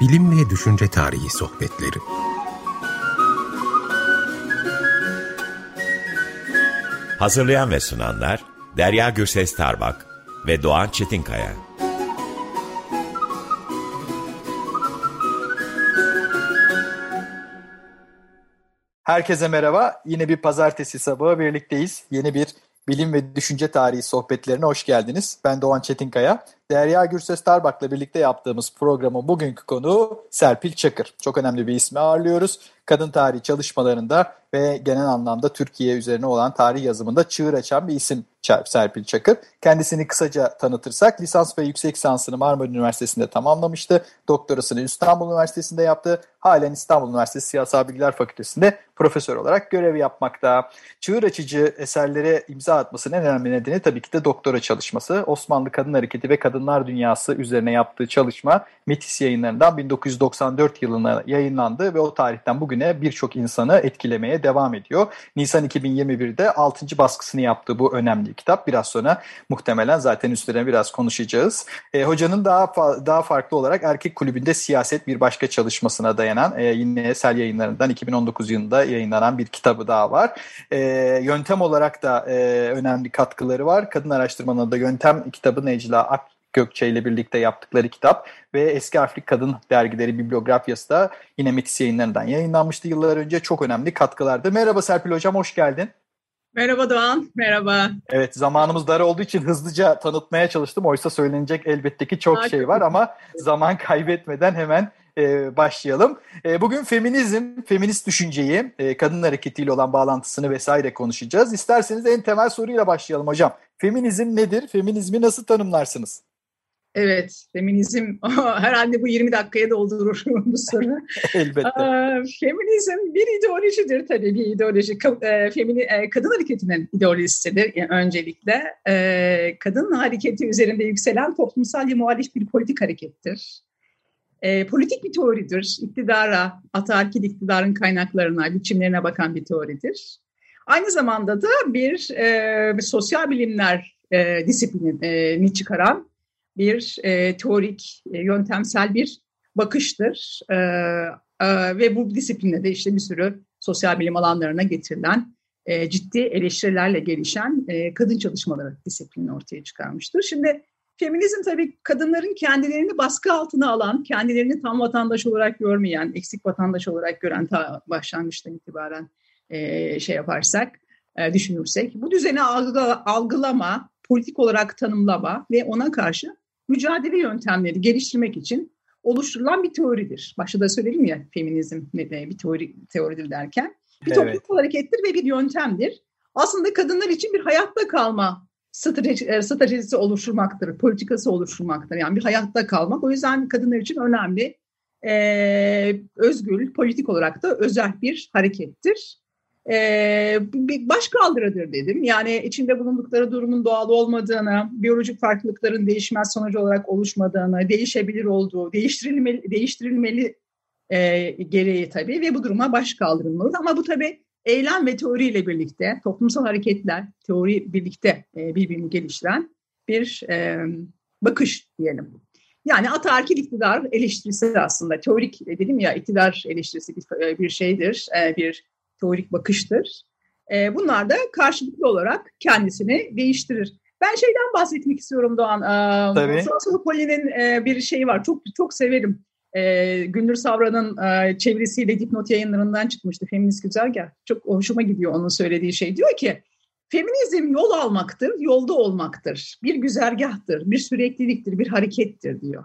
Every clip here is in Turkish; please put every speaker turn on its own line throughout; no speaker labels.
Bilim ve Düşünce Tarihi Sohbetleri
Hazırlayan ve sunanlar Derya Gürses Tarbak ve Doğan Çetinkaya.
Herkese merhaba. Yine bir pazartesi sabahı birlikteyiz. Yeni bir bilim ve düşünce tarihi sohbetlerine hoş geldiniz. Ben Doğan Çetinkaya. Derya Gürses Tarbak'la birlikte yaptığımız programın bugünkü konuğu Serpil Çakır. Çok önemli bir ismi ağırlıyoruz. Kadın tarihi çalışmalarında ve genel anlamda Türkiye üzerine olan tarih yazımında çığır açan bir isim Serpil Çakır. Kendisini kısaca tanıtırsak lisans ve yüksek lisansını Marmara Üniversitesi'nde tamamlamıştı. Doktorasını İstanbul Üniversitesi'nde yaptı. Halen İstanbul Üniversitesi Siyasal Bilgiler Fakültesi'nde profesör olarak görev yapmakta. Çığır açıcı eserlere imza atmasının en önemli nedeni tabii ki de doktora çalışması. Osmanlı Kadın Hareketi ve Kadınlar Dünyası üzerine yaptığı çalışma Metis yayınlarından 1994 yılına yayınlandı ve o tarihten bugüne birçok insanı etkilemeye devam ediyor. Nisan 2021'de 6. baskısını yaptığı bu önemli kitap. Biraz sonra muhtemelen zaten üstlerine biraz konuşacağız. E, hocanın daha daha farklı olarak Erkek Kulübü'nde siyaset bir başka çalışmasına dayanan e, yine Esel yayınlarından 2019 yılında yayınlanan bir kitabı daha var. E, yöntem olarak da e, önemli katkıları var. Kadın araştırmanın da yöntem kitabı Necla Ak Gökçe ile birlikte yaptıkları kitap ve Eski Harflik Kadın dergileri bibliografyası da yine Metis yayınlarından yayınlanmıştı yıllar önce. Çok önemli katkılardı. Merhaba Serpil Hocam, hoş geldin.
Merhaba Doğan, merhaba.
Evet, zamanımız dar olduğu için hızlıca tanıtmaya çalıştım. Oysa söylenecek elbette ki çok Daha şey var ama zaman kaybetmeden hemen e, başlayalım. E, bugün feminizm, feminist düşünceyi, e, kadın hareketiyle olan bağlantısını vesaire konuşacağız. İsterseniz en temel soruyla başlayalım hocam. Feminizm nedir? Feminizmi nasıl tanımlarsınız?
Evet, feminizm herhalde bu 20 dakikaya doldurur bu soru.
Elbette.
Feminizm bir ideolojidir tabii bir ideoloji. Femini, kadın hareketinin ideolojisidir yani öncelikle. Kadın hareketi üzerinde yükselen toplumsal muhalif bir politik harekettir. Politik bir teoridir. İktidara, ataerkil iktidarın kaynaklarına, biçimlerine bakan bir teoridir. Aynı zamanda da bir, bir sosyal bilimler disiplinini çıkaran bir e, teorik, e, yöntemsel bir bakıştır. E, e, ve bu disipline de işte bir sürü sosyal bilim alanlarına getirilen e, ciddi eleştirilerle gelişen e, kadın çalışmaları disiplini ortaya çıkarmıştır. Şimdi feminizm tabii kadınların kendilerini baskı altına alan, kendilerini tam vatandaş olarak görmeyen, eksik vatandaş olarak gören ta başlangıçtan itibaren e, şey yaparsak, e, düşünürsek, bu düzeni algı, algılama, politik olarak tanımlama ve ona karşı mücadele yöntemleri geliştirmek için oluşturulan bir teoridir. Başta da söyledim ya feminizm bir teori, teoridir derken. Bir evet. toplumsal harekettir ve bir yöntemdir. Aslında kadınlar için bir hayatta kalma strateji, e, stratejisi oluşturmaktır, politikası oluşturmaktır. Yani bir hayatta kalmak. O yüzden kadınlar için önemli, e, özgür, politik olarak da özel bir harekettir e, bir baş dedim. Yani içinde bulundukları durumun doğal olmadığını, biyolojik farklılıkların değişmez sonucu olarak oluşmadığını, değişebilir olduğu, değiştirilmeli, değiştirilmeli e, gereği tabii ve bu duruma baş kaldırılmalı. Ama bu tabii eylem ve teoriyle birlikte, toplumsal hareketler, teori birlikte e, birbirini geliştiren bir e, bakış diyelim. Yani ataerkil iktidar eleştirisi aslında teorik dedim ya iktidar eleştirisi bir, bir şeydir, e, bir teorik bakıştır. E, bunlar da karşılıklı olarak kendisini değiştirir. Ben şeyden bahsetmek istiyorum Doğan. E, Tabii. Poli'nin e, bir şeyi var. Çok çok severim. E, Gündür Savran'ın e, çevirisiyle dipnot yayınlarından çıkmıştı. Feminist Güzergah. Çok hoşuma gidiyor onun söylediği şey. Diyor ki feminizm yol almaktır, yolda olmaktır. Bir güzergahtır, bir sürekliliktir, bir harekettir diyor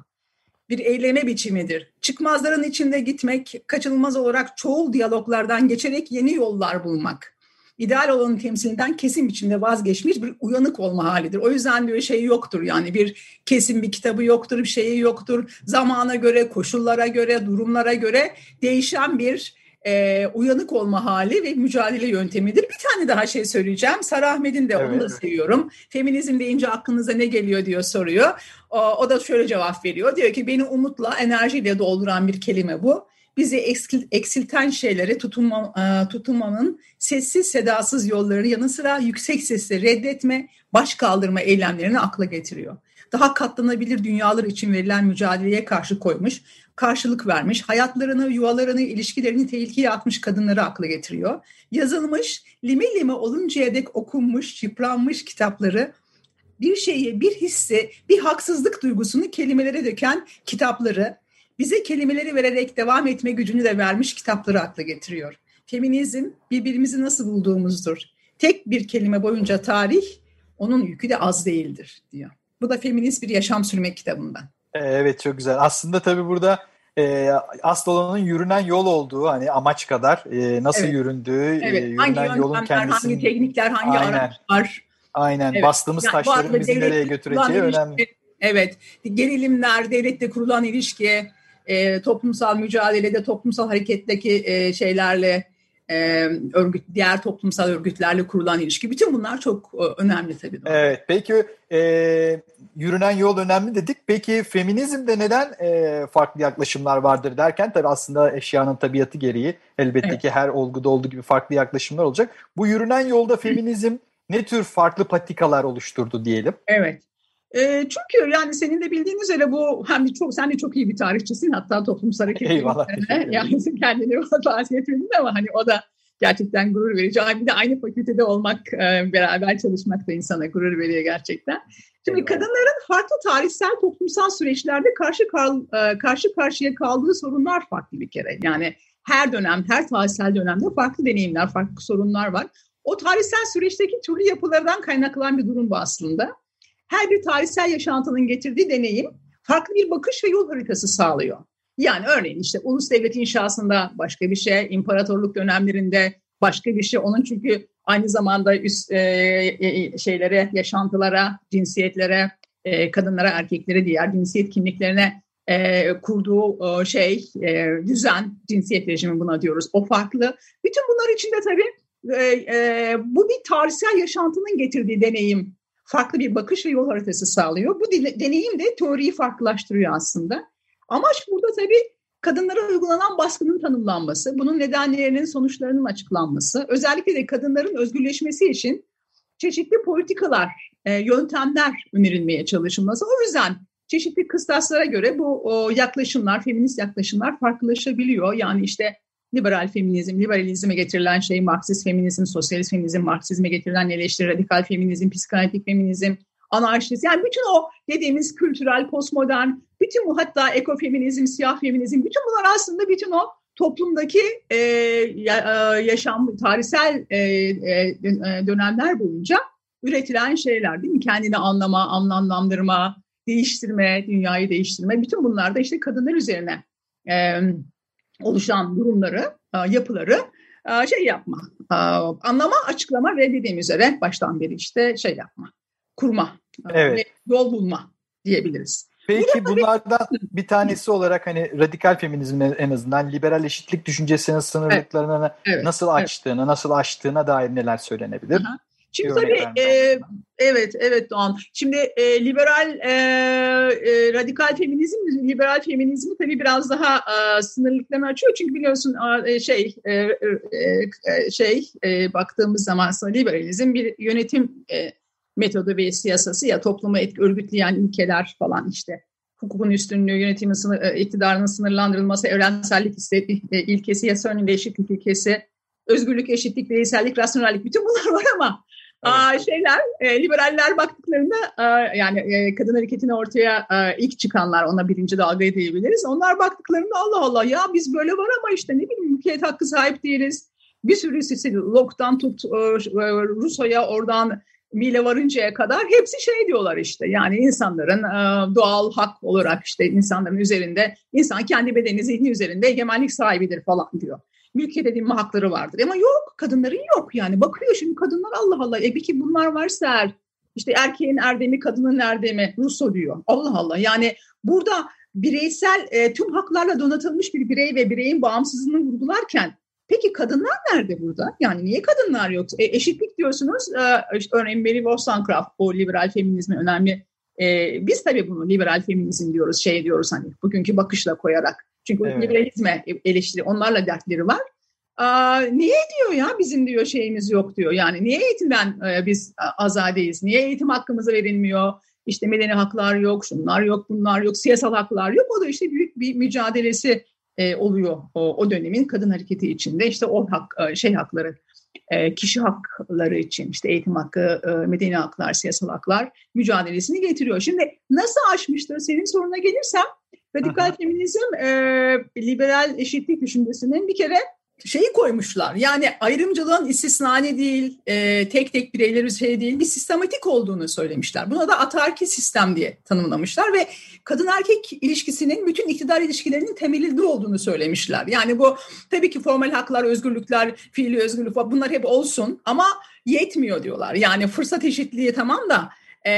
bir eyleme biçimidir. Çıkmazların içinde gitmek, kaçınılmaz olarak çoğul diyaloglardan geçerek yeni yollar bulmak. İdeal olanın temsilinden kesin biçimde vazgeçmiş bir uyanık olma halidir. O yüzden diyor şey yoktur yani bir kesin bir kitabı yoktur, bir şeyi yoktur. Zamana göre, koşullara göre, durumlara göre değişen bir e, uyanık olma hali ve mücadele yöntemidir. Bir tane daha şey söyleyeceğim. Sarah Ahmet'in de evet. onu da seviyorum. Feminizm deyince aklınıza ne geliyor diyor soruyor. O, o da şöyle cevap veriyor. Diyor ki beni umutla, enerjiyle dolduran bir kelime bu. Bizi eksil, eksilten şeylere tutunma, tutunmanın sessiz sedasız yolları yanı sıra yüksek sesle reddetme, baş kaldırma eylemlerini akla getiriyor daha katlanabilir dünyalar için verilen mücadeleye karşı koymuş, karşılık vermiş, hayatlarını, yuvalarını, ilişkilerini tehlikeye atmış kadınları akla getiriyor. Yazılmış, lime lime oluncaya dek okunmuş, yıpranmış kitapları bir şeyi, bir hissi, bir haksızlık duygusunu kelimelere döken kitapları, bize kelimeleri vererek devam etme gücünü de vermiş kitapları akla getiriyor. Feminizm birbirimizi nasıl bulduğumuzdur. Tek bir kelime boyunca tarih, onun yükü de az değildir diyor. Bu da feminist bir yaşam sürmek kitabından.
Evet çok güzel. Aslında tabii burada e, asıl olanın yürünen yol olduğu hani amaç kadar e, nasıl evet. yüründüğü, e, evet. e, yürünen hangi yolun kendisini...
Hangi teknikler, hangi Aynen. araçlar.
Aynen evet. bastığımız yani, taşların bizi nereye götüreceği önemli.
Evet gerilimler, devletle kurulan ilişki, e, toplumsal mücadelede, toplumsal hareketteki e, şeylerle e, örgüt, diğer toplumsal örgütlerle kurulan ilişki. Bütün bunlar çok e, önemli tabii.
Evet. Peki e, yürünen yol önemli dedik. Peki feminizmde neden e, farklı yaklaşımlar vardır derken tabii aslında eşyanın tabiatı gereği elbette evet. ki her olguda olduğu gibi farklı yaklaşımlar olacak. Bu yürünen yolda feminizm ne tür farklı patikalar oluşturdu diyelim?
Evet. E, çünkü yani senin de bildiğin üzere bu hem de çok sen de çok iyi bir tarihçisin hatta toplumsal hareketlerine yani kendini bahsetmedin ama hani o da gerçekten gurur verici. Bir de aynı fakültede olmak, e, beraber çalışmak da insana gurur veriyor gerçekten. Şimdi Eyvallah. kadınların farklı tarihsel toplumsal süreçlerde karşı e, karşı karşıya kaldığı sorunlar farklı bir kere. Yani her dönem, her tarihsel dönemde farklı deneyimler, farklı sorunlar var. O tarihsel süreçteki türlü yapılardan kaynaklanan bir durum bu aslında her bir tarihsel yaşantının getirdiği deneyim farklı bir bakış ve yol haritası sağlıyor. Yani örneğin işte ulus devlet inşasında başka bir şey, imparatorluk dönemlerinde başka bir şey. Onun çünkü aynı zamanda üst e, e, şeylere, yaşantılara, cinsiyetlere, e, kadınlara, erkeklere, diğer cinsiyet kimliklerine e, kurduğu e, şey, e, düzen, cinsiyet rejimi buna diyoruz. O farklı. Bütün bunlar içinde tabii e, e, bu bir tarihsel yaşantının getirdiği deneyim farklı bir bakış ve yol haritası sağlıyor. Bu deneyim de teoriyi farklılaştırıyor aslında. Amaç burada tabii kadınlara uygulanan baskının tanımlanması, bunun nedenlerinin, sonuçlarının açıklanması, özellikle de kadınların özgürleşmesi için çeşitli politikalar, e, yöntemler önerilmeye çalışılması. O yüzden çeşitli kıstaslara göre bu yaklaşımlar, feminist yaklaşımlar farklılaşabiliyor. Yani işte liberal feminizm, liberalizme getirilen şey Marksist feminizm, sosyalist feminizm, Marksizme getirilen eleştiri, radikal feminizm, psikanalitik feminizm, anarşist. Yani bütün o dediğimiz kültürel, postmodern, bütün bu hatta ekofeminizm, siyah feminizm, bütün bunlar aslında bütün o toplumdaki e, yaşam, tarihsel e, e, dönemler boyunca üretilen şeyler değil mi? Kendini anlama, anlamlandırma, değiştirme, dünyayı değiştirme. Bütün bunlar da işte kadınlar üzerine e, oluşan durumları, e, yapıları e, şey yapma, e, anlama, açıklama ve dediğim üzere baştan beri işte şey yapma, kurma, evet. yol bulma diyebiliriz.
Peki bunlardan bir tanesi olarak hani radikal feminizmin en azından liberal eşitlik düşüncesinin sınırlıklarını evet, nasıl açtığını, evet. nasıl aştığına dair neler söylenebilir? Aha.
Şimdi tabii e, evet evet Doğan. Şimdi e, liberal e, e, radikal feminizm liberal feminizmi tabii biraz daha e, sınırlıklarını açıyor. Çünkü biliyorsun e, şey e, e, e, şey e, baktığımız zaman liberalizm bir yönetim e, metodu ve siyasası ya toplumu etki, örgütleyen ilkeler falan işte hukukun üstünlüğü, yönetimin sınır, e, iktidarının sınırlandırılması, evrensellik ilkesi, yasa önünde eşitlik ilkesi, özgürlük, eşitlik, bireysellik, rasyonellik bütün bunlar var ama Aa, şeyler, e, liberaller baktıklarında e, yani e, kadın hareketine ortaya e, ilk çıkanlar ona birinci dalga diyebiliriz. Onlar baktıklarında Allah Allah ya biz böyle var ama işte ne bileyim mülkiyet hakkı sahip değiliz. Bir sürü sisi Locke'dan tut e, e Rousseau'ya oradan Mille varıncaya kadar hepsi şey diyorlar işte yani insanların e, doğal hak olarak işte insanların üzerinde insan kendi bedeni zihni üzerinde egemenlik sahibidir falan diyor mülkiyet edinme hakları vardır. Ama yok kadınların yok yani. Bakıyor şimdi kadınlar Allah Allah. E peki bunlar varsa er, işte erkeğin erdemi, kadının erdemi Russo diyor. Allah Allah. Yani burada bireysel e, tüm haklarla donatılmış bir birey ve bireyin bağımsızlığını vurgularken peki kadınlar nerede burada? Yani niye kadınlar yok? E, eşitlik diyorsunuz. E, işte örneğin Mary Wollstonecraft o liberal feminizmi önemli. E, biz tabii bunu liberal feminizm diyoruz, şey diyoruz hani bugünkü bakışla koyarak. Çünkü evet. liberalizme eleştiri, onlarla dertleri var. Aa, niye diyor ya bizim diyor şeyimiz yok diyor. Yani niye eğitimden e, biz azadeyiz? Niye eğitim hakkımıza verilmiyor? İşte medeni haklar yok, şunlar yok, bunlar yok, siyasal haklar yok. O da işte büyük bir mücadelesi e, oluyor o, o dönemin kadın hareketi içinde. İşte o hak, e, şey hakları, e, kişi hakları için işte eğitim hakkı, e, medeni haklar, siyasal haklar mücadelesini getiriyor. Şimdi nasıl aşmıştır senin soruna gelirsem radikal feminizm e, liberal eşitlik düşüncesinin bir kere şeyi koymuşlar. Yani ayrımcılığın istisnai değil, e, tek tek bireyler şey değil, bir sistematik olduğunu söylemişler. Buna da atarki sistem diye tanımlamışlar ve kadın erkek ilişkisinin bütün iktidar ilişkilerinin temelinde olduğunu söylemişler. Yani bu tabii ki formal haklar, özgürlükler, fiili özgürlük bunlar hep olsun ama yetmiyor diyorlar. Yani fırsat eşitliği tamam da e,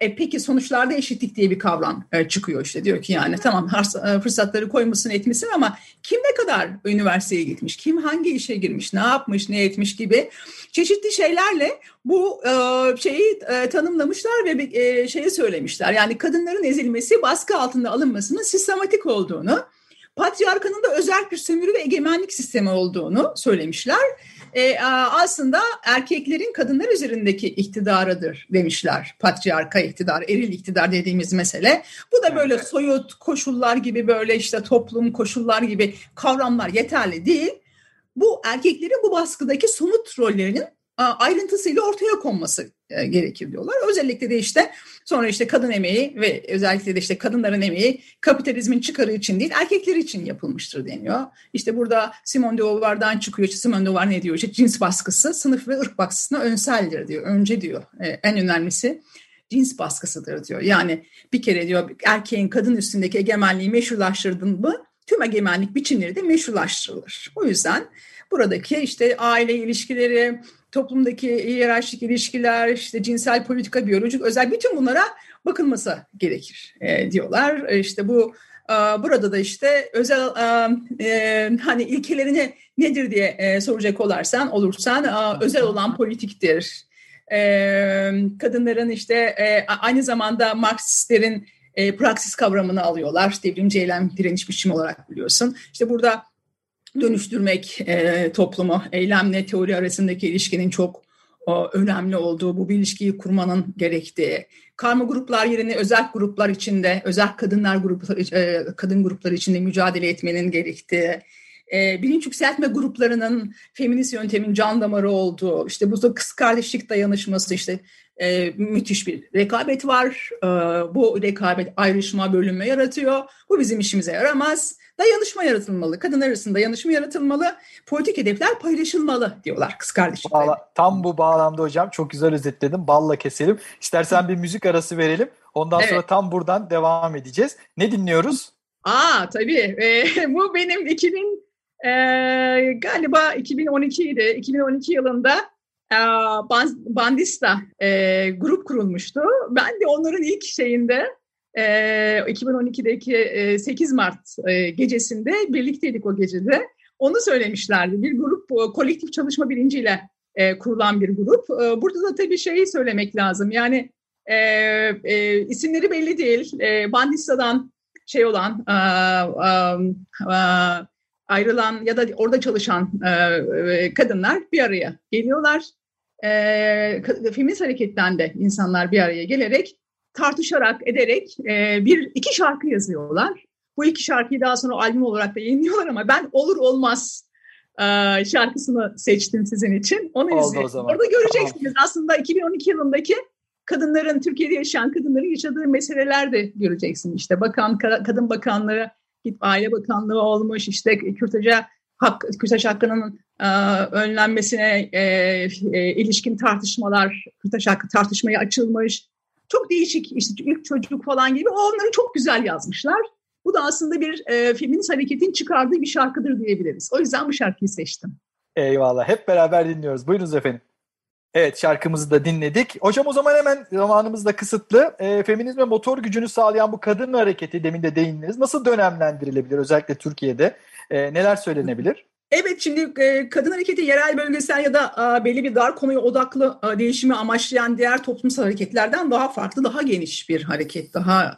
e, peki sonuçlarda eşitlik diye bir kavram e, çıkıyor işte diyor ki yani tamam e, fırsatları koymasın etmesin ama kim ne kadar üniversiteye gitmiş, kim hangi işe girmiş, ne yapmış, ne etmiş gibi çeşitli şeylerle bu e, şeyi e, tanımlamışlar ve e, şeyi söylemişler. Yani kadınların ezilmesi, baskı altında alınmasının sistematik olduğunu, patriarkanın da özel bir sömürü ve egemenlik sistemi olduğunu söylemişler e, aslında erkeklerin kadınlar üzerindeki iktidarıdır demişler. Patriarka iktidar, eril iktidar dediğimiz mesele. Bu da böyle soyut koşullar gibi böyle işte toplum koşullar gibi kavramlar yeterli değil. Bu erkeklerin bu baskıdaki somut rollerinin ayrıntısıyla ortaya konması gerekir diyorlar. Özellikle de işte sonra işte kadın emeği ve özellikle de işte kadınların emeği kapitalizmin çıkarı için değil erkekler için yapılmıştır deniyor. İşte burada Simone de Beauvoir'dan çıkıyor. Simone de Beauvoir ne diyor? İşte cins baskısı sınıf ve ırk baskısına önseldir diyor. Önce diyor. E, en önemlisi cins baskısıdır diyor. Yani bir kere diyor erkeğin kadın üstündeki egemenliği meşrulaştırdın mı tüm egemenlik biçimleri de meşrulaştırılır. O yüzden buradaki işte aile ilişkileri, toplumdaki hiyerarşik ilişkiler, işte cinsel politika, biyolojik özel bütün bunlara bakılması gerekir e, diyorlar. E, işte bu e, burada da işte özel e, e, hani ilkelerini nedir diye e, soracak olarsan olursan e, özel olan politiktir. E, kadınların işte e, aynı zamanda Marksistlerin e, praksis kavramını alıyorlar. Devrimci eylem direniş biçimi olarak biliyorsun. İşte burada dönüştürmek e, toplumu, eylemle teori arasındaki ilişkinin çok o, önemli olduğu, bu bir ilişkiyi kurmanın gerektiği, karma gruplar yerine özel gruplar içinde, özel kadınlar grupları, e, kadın grupları içinde mücadele etmenin gerektiği, e, bilinç yükseltme gruplarının feminist yöntemin can damarı olduğu, işte bu da kız kardeşlik dayanışması, işte e, müthiş bir rekabet var. E, bu rekabet ayrışma, bölünme yaratıyor. Bu bizim işimize yaramaz dayanışma yaratılmalı. Kadınlar arasında dayanışma yaratılmalı. Politik hedefler paylaşılmalı diyorlar kız kardeşim.
tam bu bağlamda hocam çok güzel özetledim. Balla keselim. İstersen bir müzik arası verelim. Ondan evet. sonra tam buradan devam edeceğiz. Ne dinliyoruz?
Aa tabii. E, bu benim 2000 e, galiba 2012 idi. 2012 yılında Bandista e, grup kurulmuştu. Ben de onların ilk şeyinde e, 2012'deki e, 8 Mart e, gecesinde birlikteydik o gecede. Onu söylemişlerdi. Bir grup e, kolektif çalışma bilinciyle e, kurulan bir grup. E, burada da tabii şeyi söylemek lazım. Yani e, e, isimleri belli değil. E, Bandista'dan şey olan e, e, ayrılan ya da orada çalışan e, kadınlar bir araya geliyorlar. E, feminist hareketten de insanlar bir araya gelerek tartışarak, ederek e, bir iki şarkı yazıyorlar. Bu iki şarkıyı daha sonra albüm olarak da yayınlıyorlar ama ben olur olmaz e, şarkısını seçtim sizin için. Onu Oldu izleyin. Orada göreceksiniz tamam. aslında 2012 yılındaki kadınların, Türkiye'de yaşayan kadınların yaşadığı meseleler de göreceksin. İşte bakan, kadın bakanlığı, aile bakanlığı olmuş, işte kürtaja hak, kürtaj hakkının önlenmesine e, e, ilişkin tartışmalar, kürtaj hakkı tartışmaya açılmış. Çok değişik işte ilk çocuk falan gibi onları çok güzel yazmışlar. Bu da aslında bir e, feminist hareketin çıkardığı bir şarkıdır diyebiliriz. O yüzden bu şarkıyı seçtim.
Eyvallah. Hep beraber dinliyoruz. Buyurunuz efendim. Evet şarkımızı da dinledik. Hocam o zaman hemen zamanımız da kısıtlı. E, feminizme motor gücünü sağlayan bu kadın hareketi demin de değindiniz. Nasıl dönemlendirilebilir özellikle Türkiye'de? E, neler söylenebilir?
Evet şimdi e, kadın hareketi yerel bölgesel ya da belli bir dar konuya odaklı değişimi amaçlayan diğer toplumsal hareketlerden daha farklı, daha geniş bir hareket. Daha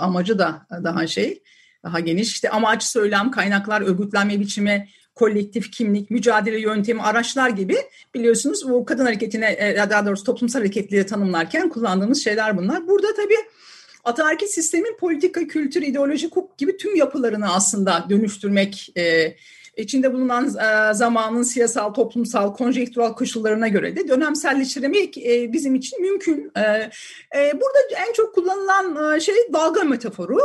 amacı da daha şey, daha geniş. İşte amaç, söylem, kaynaklar, örgütlenme biçimi, kolektif kimlik, mücadele yöntemi, araçlar gibi biliyorsunuz bu kadın hareketine e, daha doğrusu toplumsal hareketleri tanımlarken kullandığımız şeyler bunlar. Burada tabii ataerkil sistemin politika, kültür, ideoloji, hukuk gibi tüm yapılarını aslında dönüştürmek e, içinde bulunan e, zamanın siyasal, toplumsal, konjektürel koşullarına göre de dönemselleştirmek e, bizim için mümkün. E, burada en çok kullanılan şey dalga metaforu.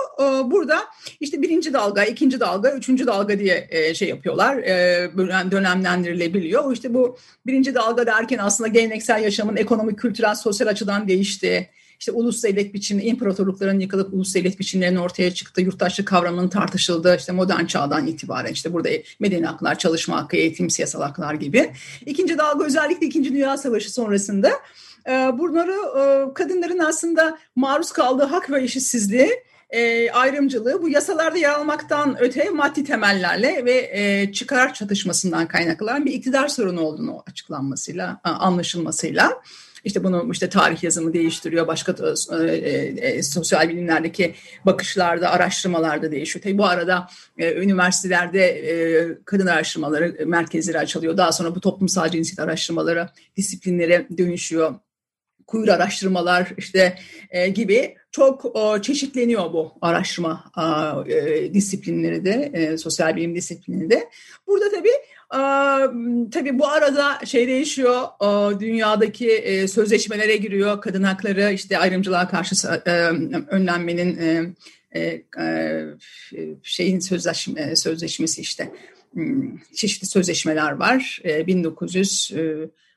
Burada işte birinci dalga, ikinci dalga, üçüncü dalga diye şey yapıyorlar. E, dönemlendirilebiliyor. İşte bu birinci dalga derken aslında geleneksel yaşamın ekonomik, kültürel, sosyal açıdan değiştiği, işte ulus devlet biçimi, imparatorlukların yıkılıp ulus devlet biçimlerinin ortaya çıktığı, yurttaşlık kavramının tartışıldığı işte modern çağdan itibaren işte burada medeni haklar, çalışma hakkı, eğitim, siyasal haklar gibi. İkinci dalga özellikle İkinci Dünya Savaşı sonrasında e, bunları e, kadınların aslında maruz kaldığı hak ve eşitsizliği e, ayrımcılığı bu yasalarda yer almaktan öte maddi temellerle ve e, çıkar çatışmasından kaynaklanan bir iktidar sorunu olduğunu açıklanmasıyla, anlaşılmasıyla işte bunu işte tarih yazımı değiştiriyor, başka e, e, e, sosyal bilimlerdeki bakışlarda, araştırmalarda değişiyor. Tabii bu arada e, üniversitelerde e, kadın araştırmaları merkezleri açılıyor. Daha sonra bu toplumsal cinsiyet araştırmaları disiplinlere dönüşüyor kuyur araştırmalar işte e, gibi çok o, çeşitleniyor bu araştırma e, disiplinleri de, e, sosyal bilim disiplinleri de. Burada tabii tabii bu arada şey değişiyor, dünyadaki e, sözleşmelere giriyor, kadın hakları, işte ayrımcılığa karşı e, önlenmenin e, şeyin sözleşme, sözleşmesi işte hmm, çeşitli sözleşmeler var. 1900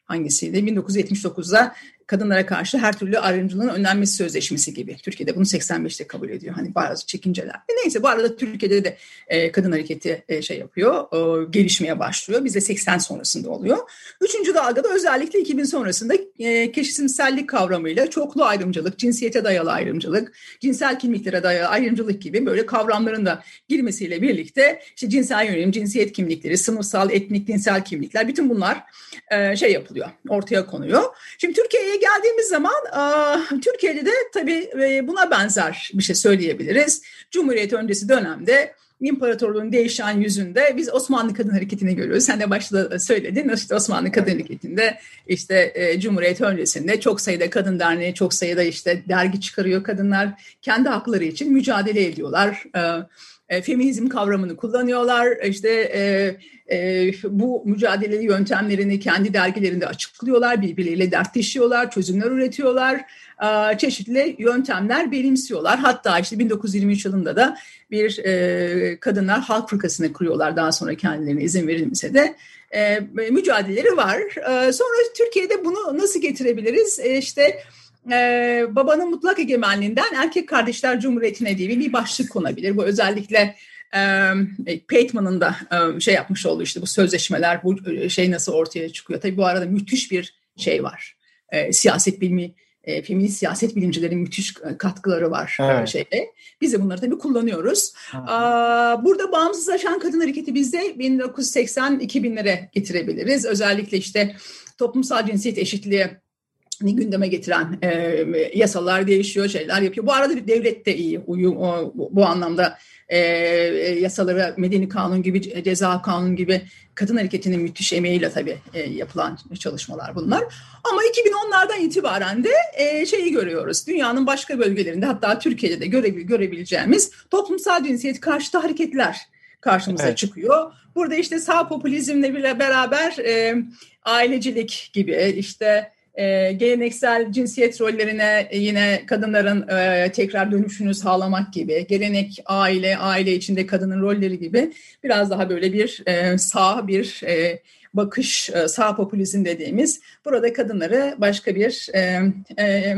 hangisiydi? 1979'da kadınlara karşı her türlü ayrımcılığın önlenmesi sözleşmesi gibi. Türkiye'de bunu 85'te kabul ediyor. Hani bazı çekinceler. E neyse bu arada Türkiye'de de e, kadın hareketi e, şey yapıyor, e, gelişmeye başlıyor. Bizde 80 sonrasında oluyor. Üçüncü dalgada özellikle 2000 sonrasında e, keşisimsellik kavramıyla çoklu ayrımcılık, cinsiyete dayalı ayrımcılık, cinsel kimliklere dayalı ayrımcılık gibi böyle kavramların da girmesiyle birlikte işte cinsel yönelim, cinsiyet kimlikleri, sınıfsal, etnik, dinsel kimlikler bütün bunlar e, şey yapılıyor, ortaya konuyor. Şimdi Türkiye'ye geldiğimiz zaman Türkiye'de de tabii e, buna benzer bir şey söyleyebiliriz. Cumhuriyet öncesi dönemde imparatorluğun değişen yüzünde biz Osmanlı Kadın Hareketi'ni görüyoruz. Sen de başta söyledin. İşte Osmanlı Kadın Hareketi'nde işte e, Cumhuriyet öncesinde çok sayıda kadın derneği, çok sayıda işte dergi çıkarıyor kadınlar. Kendi hakları için mücadele ediyorlar. E, e, feminizm kavramını kullanıyorlar. İşte e, e, bu mücadeleli yöntemlerini kendi dergilerinde açıklıyorlar, birbirleriyle dertleşiyorlar, çözümler üretiyorlar, e, çeşitli yöntemler benimsiyorlar. Hatta işte 1923 yılında da bir e, kadınlar halk fırkasını kuruyorlar daha sonra kendilerine izin verilmese de. E, mücadeleleri var. E, sonra Türkiye'de bunu nasıl getirebiliriz? E, işte e, babanın mutlak egemenliğinden erkek kardeşler cumhuriyetine diye bir başlık konabilir. Bu özellikle e, Pateman'ın da e, şey yapmış olduğu işte bu sözleşmeler bu şey nasıl ortaya çıkıyor. Tabii bu arada müthiş bir şey var. E, siyaset bilimi e, feminist siyaset bilimcilerin müthiş katkıları var evet. şeyde. Biz de bunları tabii kullanıyoruz. Evet. Aa, burada bağımsızlaşan kadın hareketi bizde 1980-2000'lere getirebiliriz. Özellikle işte toplumsal cinsiyet eşitliği gündeme getiren e, yasalar değişiyor, şeyler yapıyor. Bu arada devlet de iyi uyum o, bu, anlamda e, yasaları medeni kanun gibi, ceza kanun gibi kadın hareketinin müthiş emeğiyle tabii e, yapılan çalışmalar bunlar. Ama 2010'lardan itibaren de e, şeyi görüyoruz. Dünyanın başka bölgelerinde hatta Türkiye'de de göre, görebileceğimiz toplumsal cinsiyet karşıtı hareketler karşımıza evet. çıkıyor. Burada işte sağ popülizmle bile beraber e, ailecilik gibi işte e, geleneksel cinsiyet rollerine yine kadınların e, tekrar dönüşünü sağlamak gibi, gelenek aile, aile içinde kadının rolleri gibi biraz daha böyle bir e, sağ bir e, bakış, e, sağ popülizm dediğimiz burada kadınları başka bir e, e,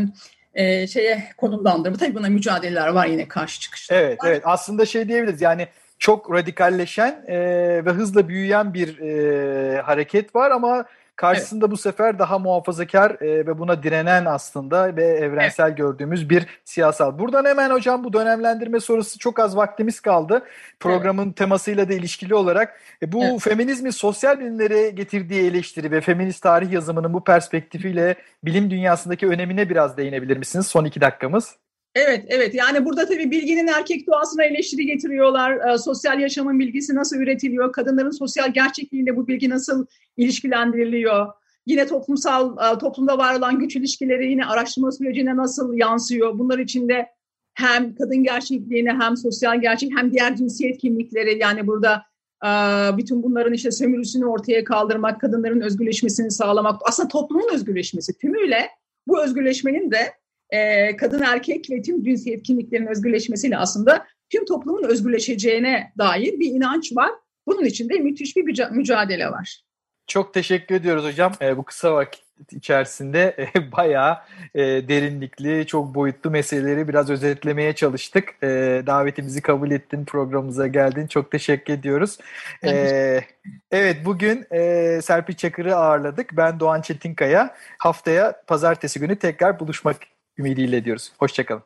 e, şeye konumlandırma. Tabii buna mücadeleler var yine karşı çıkışlar.
Evet, evet. Aslında şey diyebiliriz yani çok radikalleşen e, ve hızla büyüyen bir e, hareket var ama Karşısında evet. bu sefer daha muhafazakar e, ve buna direnen aslında ve evrensel evet. gördüğümüz bir siyasal. Buradan hemen hocam bu dönemlendirme sorusu çok az vaktimiz kaldı. Programın evet. temasıyla da ilişkili olarak e, bu evet. feminizmin sosyal bilimlere getirdiği eleştiri ve feminist tarih yazımının bu perspektifiyle bilim dünyasındaki önemine biraz değinebilir misiniz? Son iki dakikamız.
Evet, evet. Yani burada tabii bilginin erkek doğasına eleştiri getiriyorlar. E, sosyal yaşamın bilgisi nasıl üretiliyor? Kadınların sosyal gerçekliğinde bu bilgi nasıl ilişkilendiriliyor? Yine toplumsal, e, toplumda var olan güç ilişkileri yine araştırma sürecine nasıl yansıyor? Bunlar içinde hem kadın gerçekliğine hem sosyal gerçek hem diğer cinsiyet kimlikleri yani burada e, bütün bunların işte sömürüsünü ortaya kaldırmak, kadınların özgürleşmesini sağlamak, aslında toplumun özgürleşmesi tümüyle bu özgürleşmenin de e, kadın erkek ve tüm cinsiyet kimliklerinin özgürleşmesiyle aslında tüm toplumun özgürleşeceğine dair bir inanç var. Bunun için de müthiş bir mücadele var.
Çok teşekkür ediyoruz hocam. E, bu kısa vakit içerisinde e, bayağı e, derinlikli, çok boyutlu meseleleri biraz özetlemeye çalıştık. E, davetimizi kabul ettin, programımıza geldin. Çok teşekkür ediyoruz. E, evet, bugün e, Serpil Çakır'ı ağırladık. Ben Doğan Çetinkaya. Haftaya pazartesi günü tekrar buluşmak ümidiyle diyoruz. Hoşçakalın.